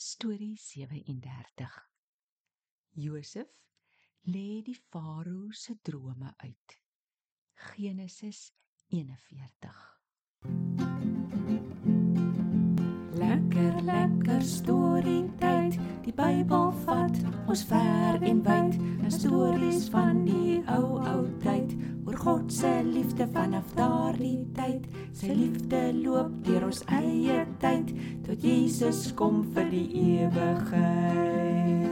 Storie 37. Josef lê die farao se drome uit. Genesis 41. Lekker lekker storie tyd. Die Bybel vat ons ver en wyd. 'n Stories van die God se liefde vanaf daardie tyd. Sy liefde loop deur ons eie tyd tot Jesus kom vir die ewigheid.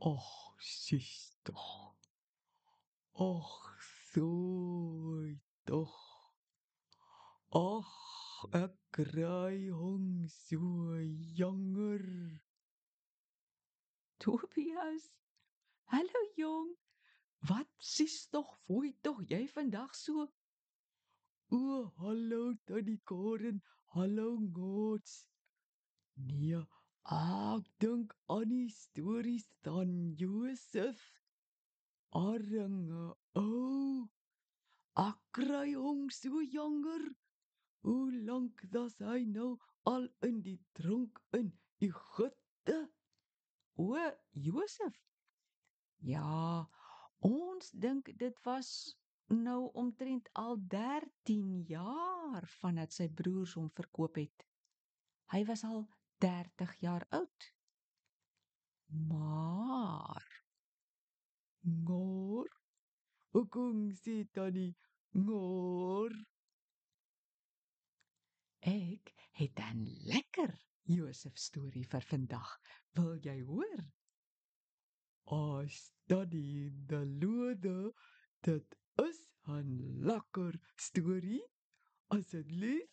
Och, sis toch. Och, so toch. Och, ek kry hong so jonger. Tobias. Hallo jong. Wat sies tog fooi tog jy vandag so? O, hallo tannie Karen. Hallo Gots. Nee, ek dink aan die stories van Josef. Arme ou. Ek kry hom so jonger. Hoe lank was hy nou al in die tronk in Egipte? O, Josef. Ja, ons dink dit was nou omtrent al 13 jaar vandat sy broers hom verkoop het. Hy was al 30 jaar oud. Maar Ngor. Hoekom sê tannie ngor? ek het 'n lekker Josef storie vir vandag. Wil jy hoor? As tannie die lode, dit is 'n lekker storie. Asseblief.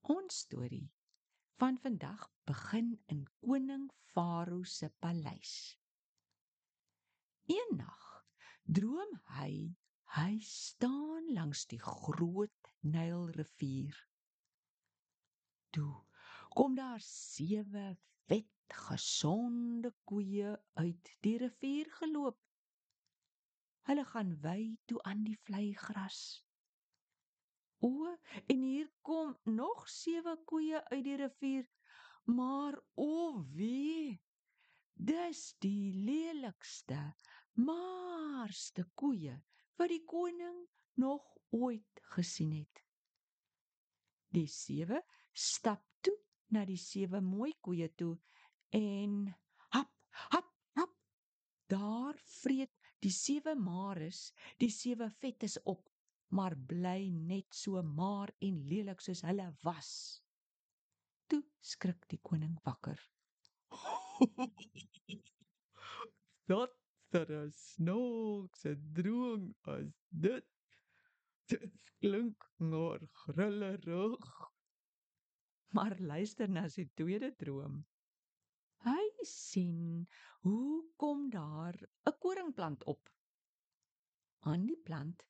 Ons storie van vandag begin in koning Farao se paleis. Eendag droom hy hy staan langs die groot Nylrivier. Toe kom daar sewe vet gesonde koeie uit die rivier geloop. Hulle gaan wy toe aan die vlei gras. O, en hier kom nog sewe koeie uit die rivier, maar o wee, dis die lelikste, maarste koeie wat die koning nog ooit gesien het. Die sewe stap na die sewe mooi koeie toe en hap, hap, hap. Daar vreet die sewe mares die sewe vettes op, maar bly net so maar en lelik soos hulle was. Toe skrik die koning wakker. Dat er 'n snaakse droom as dit. Dit klink maar grillerig. Maar luister na sy tweede droom. Hy sien hoe kom daar 'n koringplant op. Aan die plant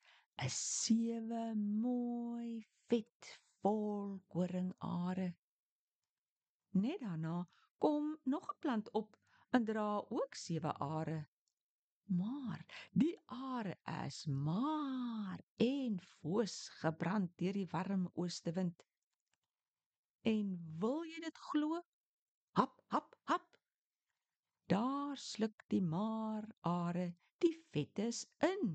is sewe mooi vet vol koringare. Net daarna kom nog 'n plant op en dra ook sewe are. Maar die are is maar en foos gebrand deur die warm oostewind. En wil jy dit glo? Hap, hap, hap. Daar sluk die maar are die vettes in.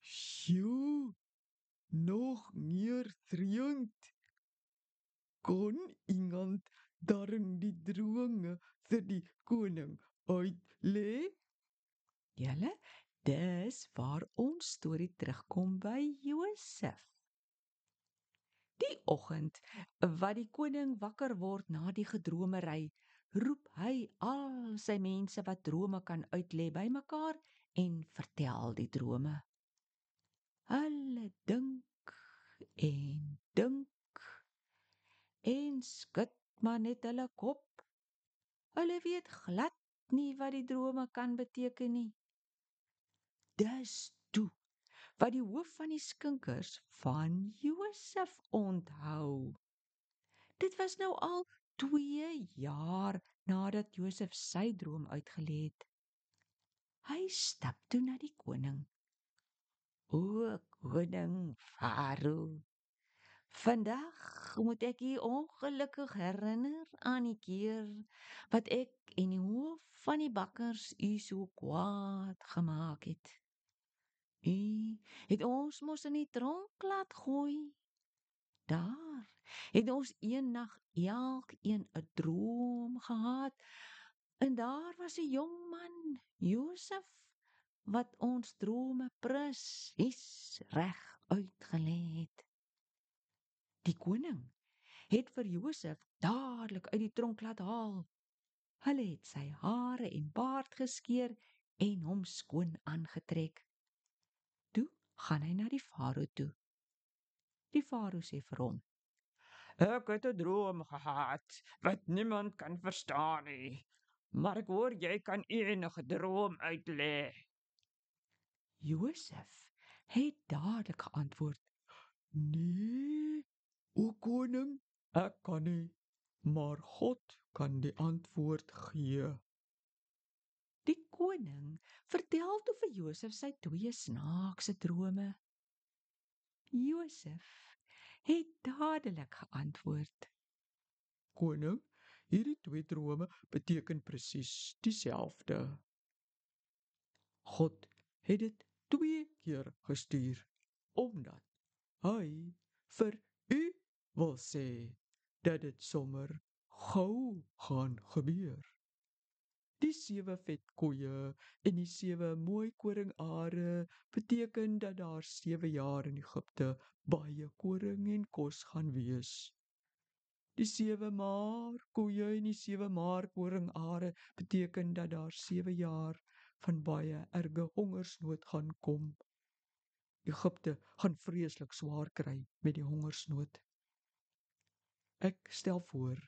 Sjoe. Nog meer dringend. Kon iemand darm die drome vir die koning uitlê? Julle, dis waar ons storie terugkom by Josef. Die oggend wat die koning wakker word na die gedromery, roep hy al sy mense wat drome kan uitlê bymekaar en vertel die drome. Hulle dink en dink en skud maar net hulle kop. Hulle weet glad nie wat die drome kan beteken nie. Dis wat die hoof van die skinkers van Josef onthou. Dit was nou al 2 jaar nadat Josef sy droom uitgelê het. Hy stap toe na die koning. O koning Farao. Vandag moet ek u ongelukkig herinner aan die keer wat ek en die hoof van die bakkers u so kwaad gemaak het. U het ons mos in die tronk laat gooi. Daar het ons eendag elkeen 'n droom gehad en daar was 'n jong man, Josef, wat ons drome presies reg uitgelê het. Die koning het vir Josef dadelik uit die tronk laat haal. Hulle het sy hare en baard geskeer en hom skoon aangetrek. Gaan hy na die farao toe. Die farao sê vir hom: Ek het 'n droom gehad wat niemand kan verstaan nie. Maar ek hoor jy kan enige droom uitlê. Josef het dadelik geantwoord: Nee, o koning, ek kan nie, maar God kan die antwoord gee. Die koning vertel toe vir Josef sy twee snaakse drome. Josef het dadelik geantwoord: Koning, hierdie twee drome beteken presies dieselfde. God het dit twee keer gestuur omdat hy vir u wil sê dat dit sommer gou gaan gebeur. Die sewe vet koeie en die sewe mooi koringare beteken dat daar sewe jaar in Egipte baie koring en kos gaan wees. Die sewe maar koeie en die sewe maar koringare beteken dat daar sewe jaar van baie erge hongersnood gaan kom. Egipte gaan vreeslik swaar kry met die hongersnood. Ek stel voor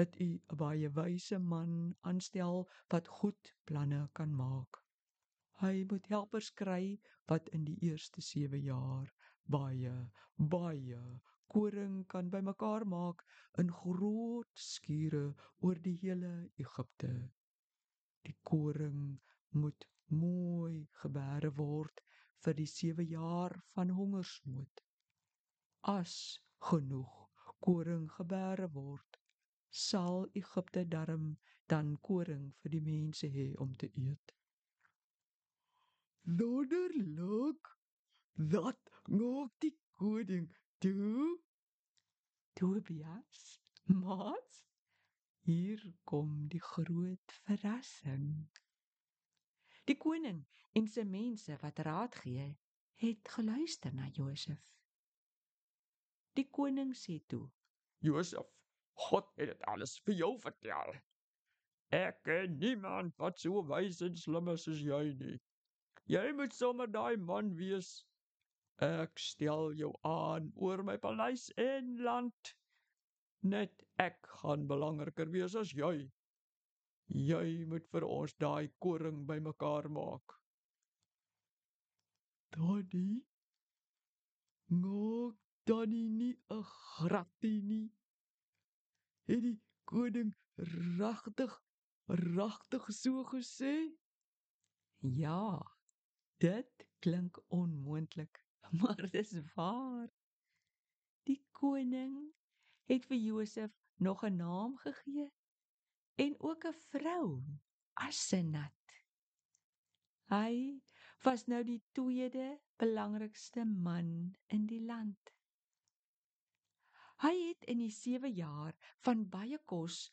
dat u 'n baie wyse man aanstel wat goed planne kan maak. Hy moet helpers kry wat in die eerste 7 jaar baie baie koring kan bymekaar maak in groot skure oor die hele Egipte. Die koring moet mooi gebeere word vir die 7 jaar van hongersnood. As genoeg koring gebeere word, sal Egipte darm dan koring vir die mense hê om te eet. Wonderlik. Dat maak die koning toe. Tobias, maat, hier kom die groot verrassing. Die koning en sy mense wat raad gee, het geluister na Josef. Die koning sê toe: Josef, God het dit alles vir jou vertel. Ek ken niemand wat so wys en slim is soos jy nie. Jy moet sommer daai man wees. Ek stel jou aan oor my paleis en land. Net ek gaan belangriker wees as jy. Jy moet vir ons daai koring bymekaar maak. Daddy. Maak Daddy nie 'n gratie nie. Het die koning regtig regtig so gesê? Ja, dit klink onmoontlik, maar dis waar. Die koning het vir Josef nog 'n naam gegee en ook 'n vrou, Asenat. Hy was nou die tweede belangrikste man in die land. Hy het in die 7 jaar van baie kos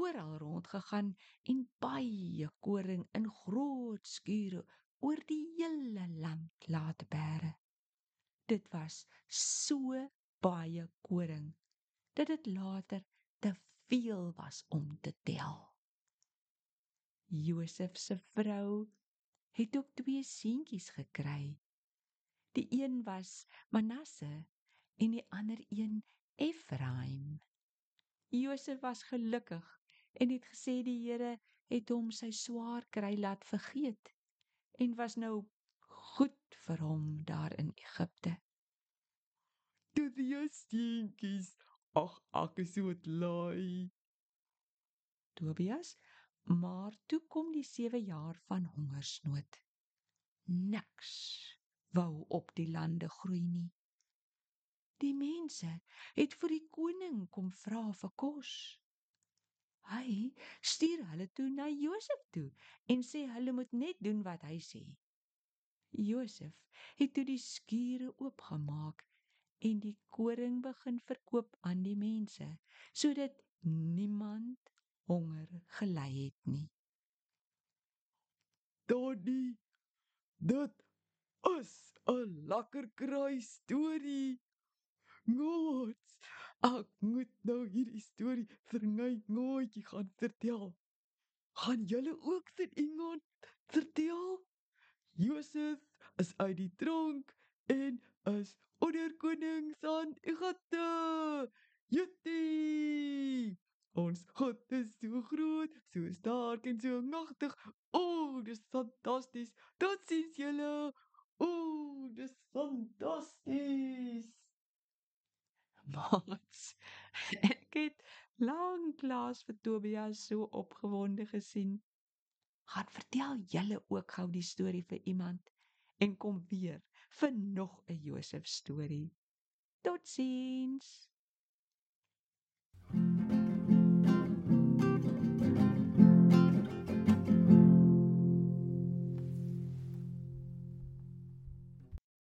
oral rondgegaan en baie koring in groot skure oor die hele land laat bære. Dit was so baie koring dat dit later te veel was om te tel. Josef se vrou het ook twee seentjies gekry. Die een was Manasse en die ander een Efraim. Josef was gelukkig en het gesê die Here het hom sy swaar kry laat vergeet en was nou goed vir hom daar in Egipte. Dit is stinkies. Ag, ek is so bly. Tobias, maar toe kom die 7 jaar van hongersnood. Niks wou op die lande groei nie. Die mense het vir die koning kom vra vir kos. Hy stuur hulle toe na Josef toe en sê hulle moet net doen wat hy sê. Josef het toe die skure oopgemaak en die koring begin verkoop aan die mense sodat niemand honger gely het nie. Donnie, dit is 'n lekker kraai storie. Ngots, ek moet nou hierdie storie vir my ngootjie gaan vertel. Gaan julle ook vir iemand vertel? Josef is uit die tronk en is onder koning se Egipte. Jitti! Ons God is so groot, so sterk en so magtig. O, oh, dis fantasties. Totsiens julle. O, oh, dis fantasties. Mats, ek het lanklaas vir Tobias so opgewonde gesien. Gaan vertel julle ook gou die storie vir iemand en kom weer vir nog 'n Josef storie. Totsiens.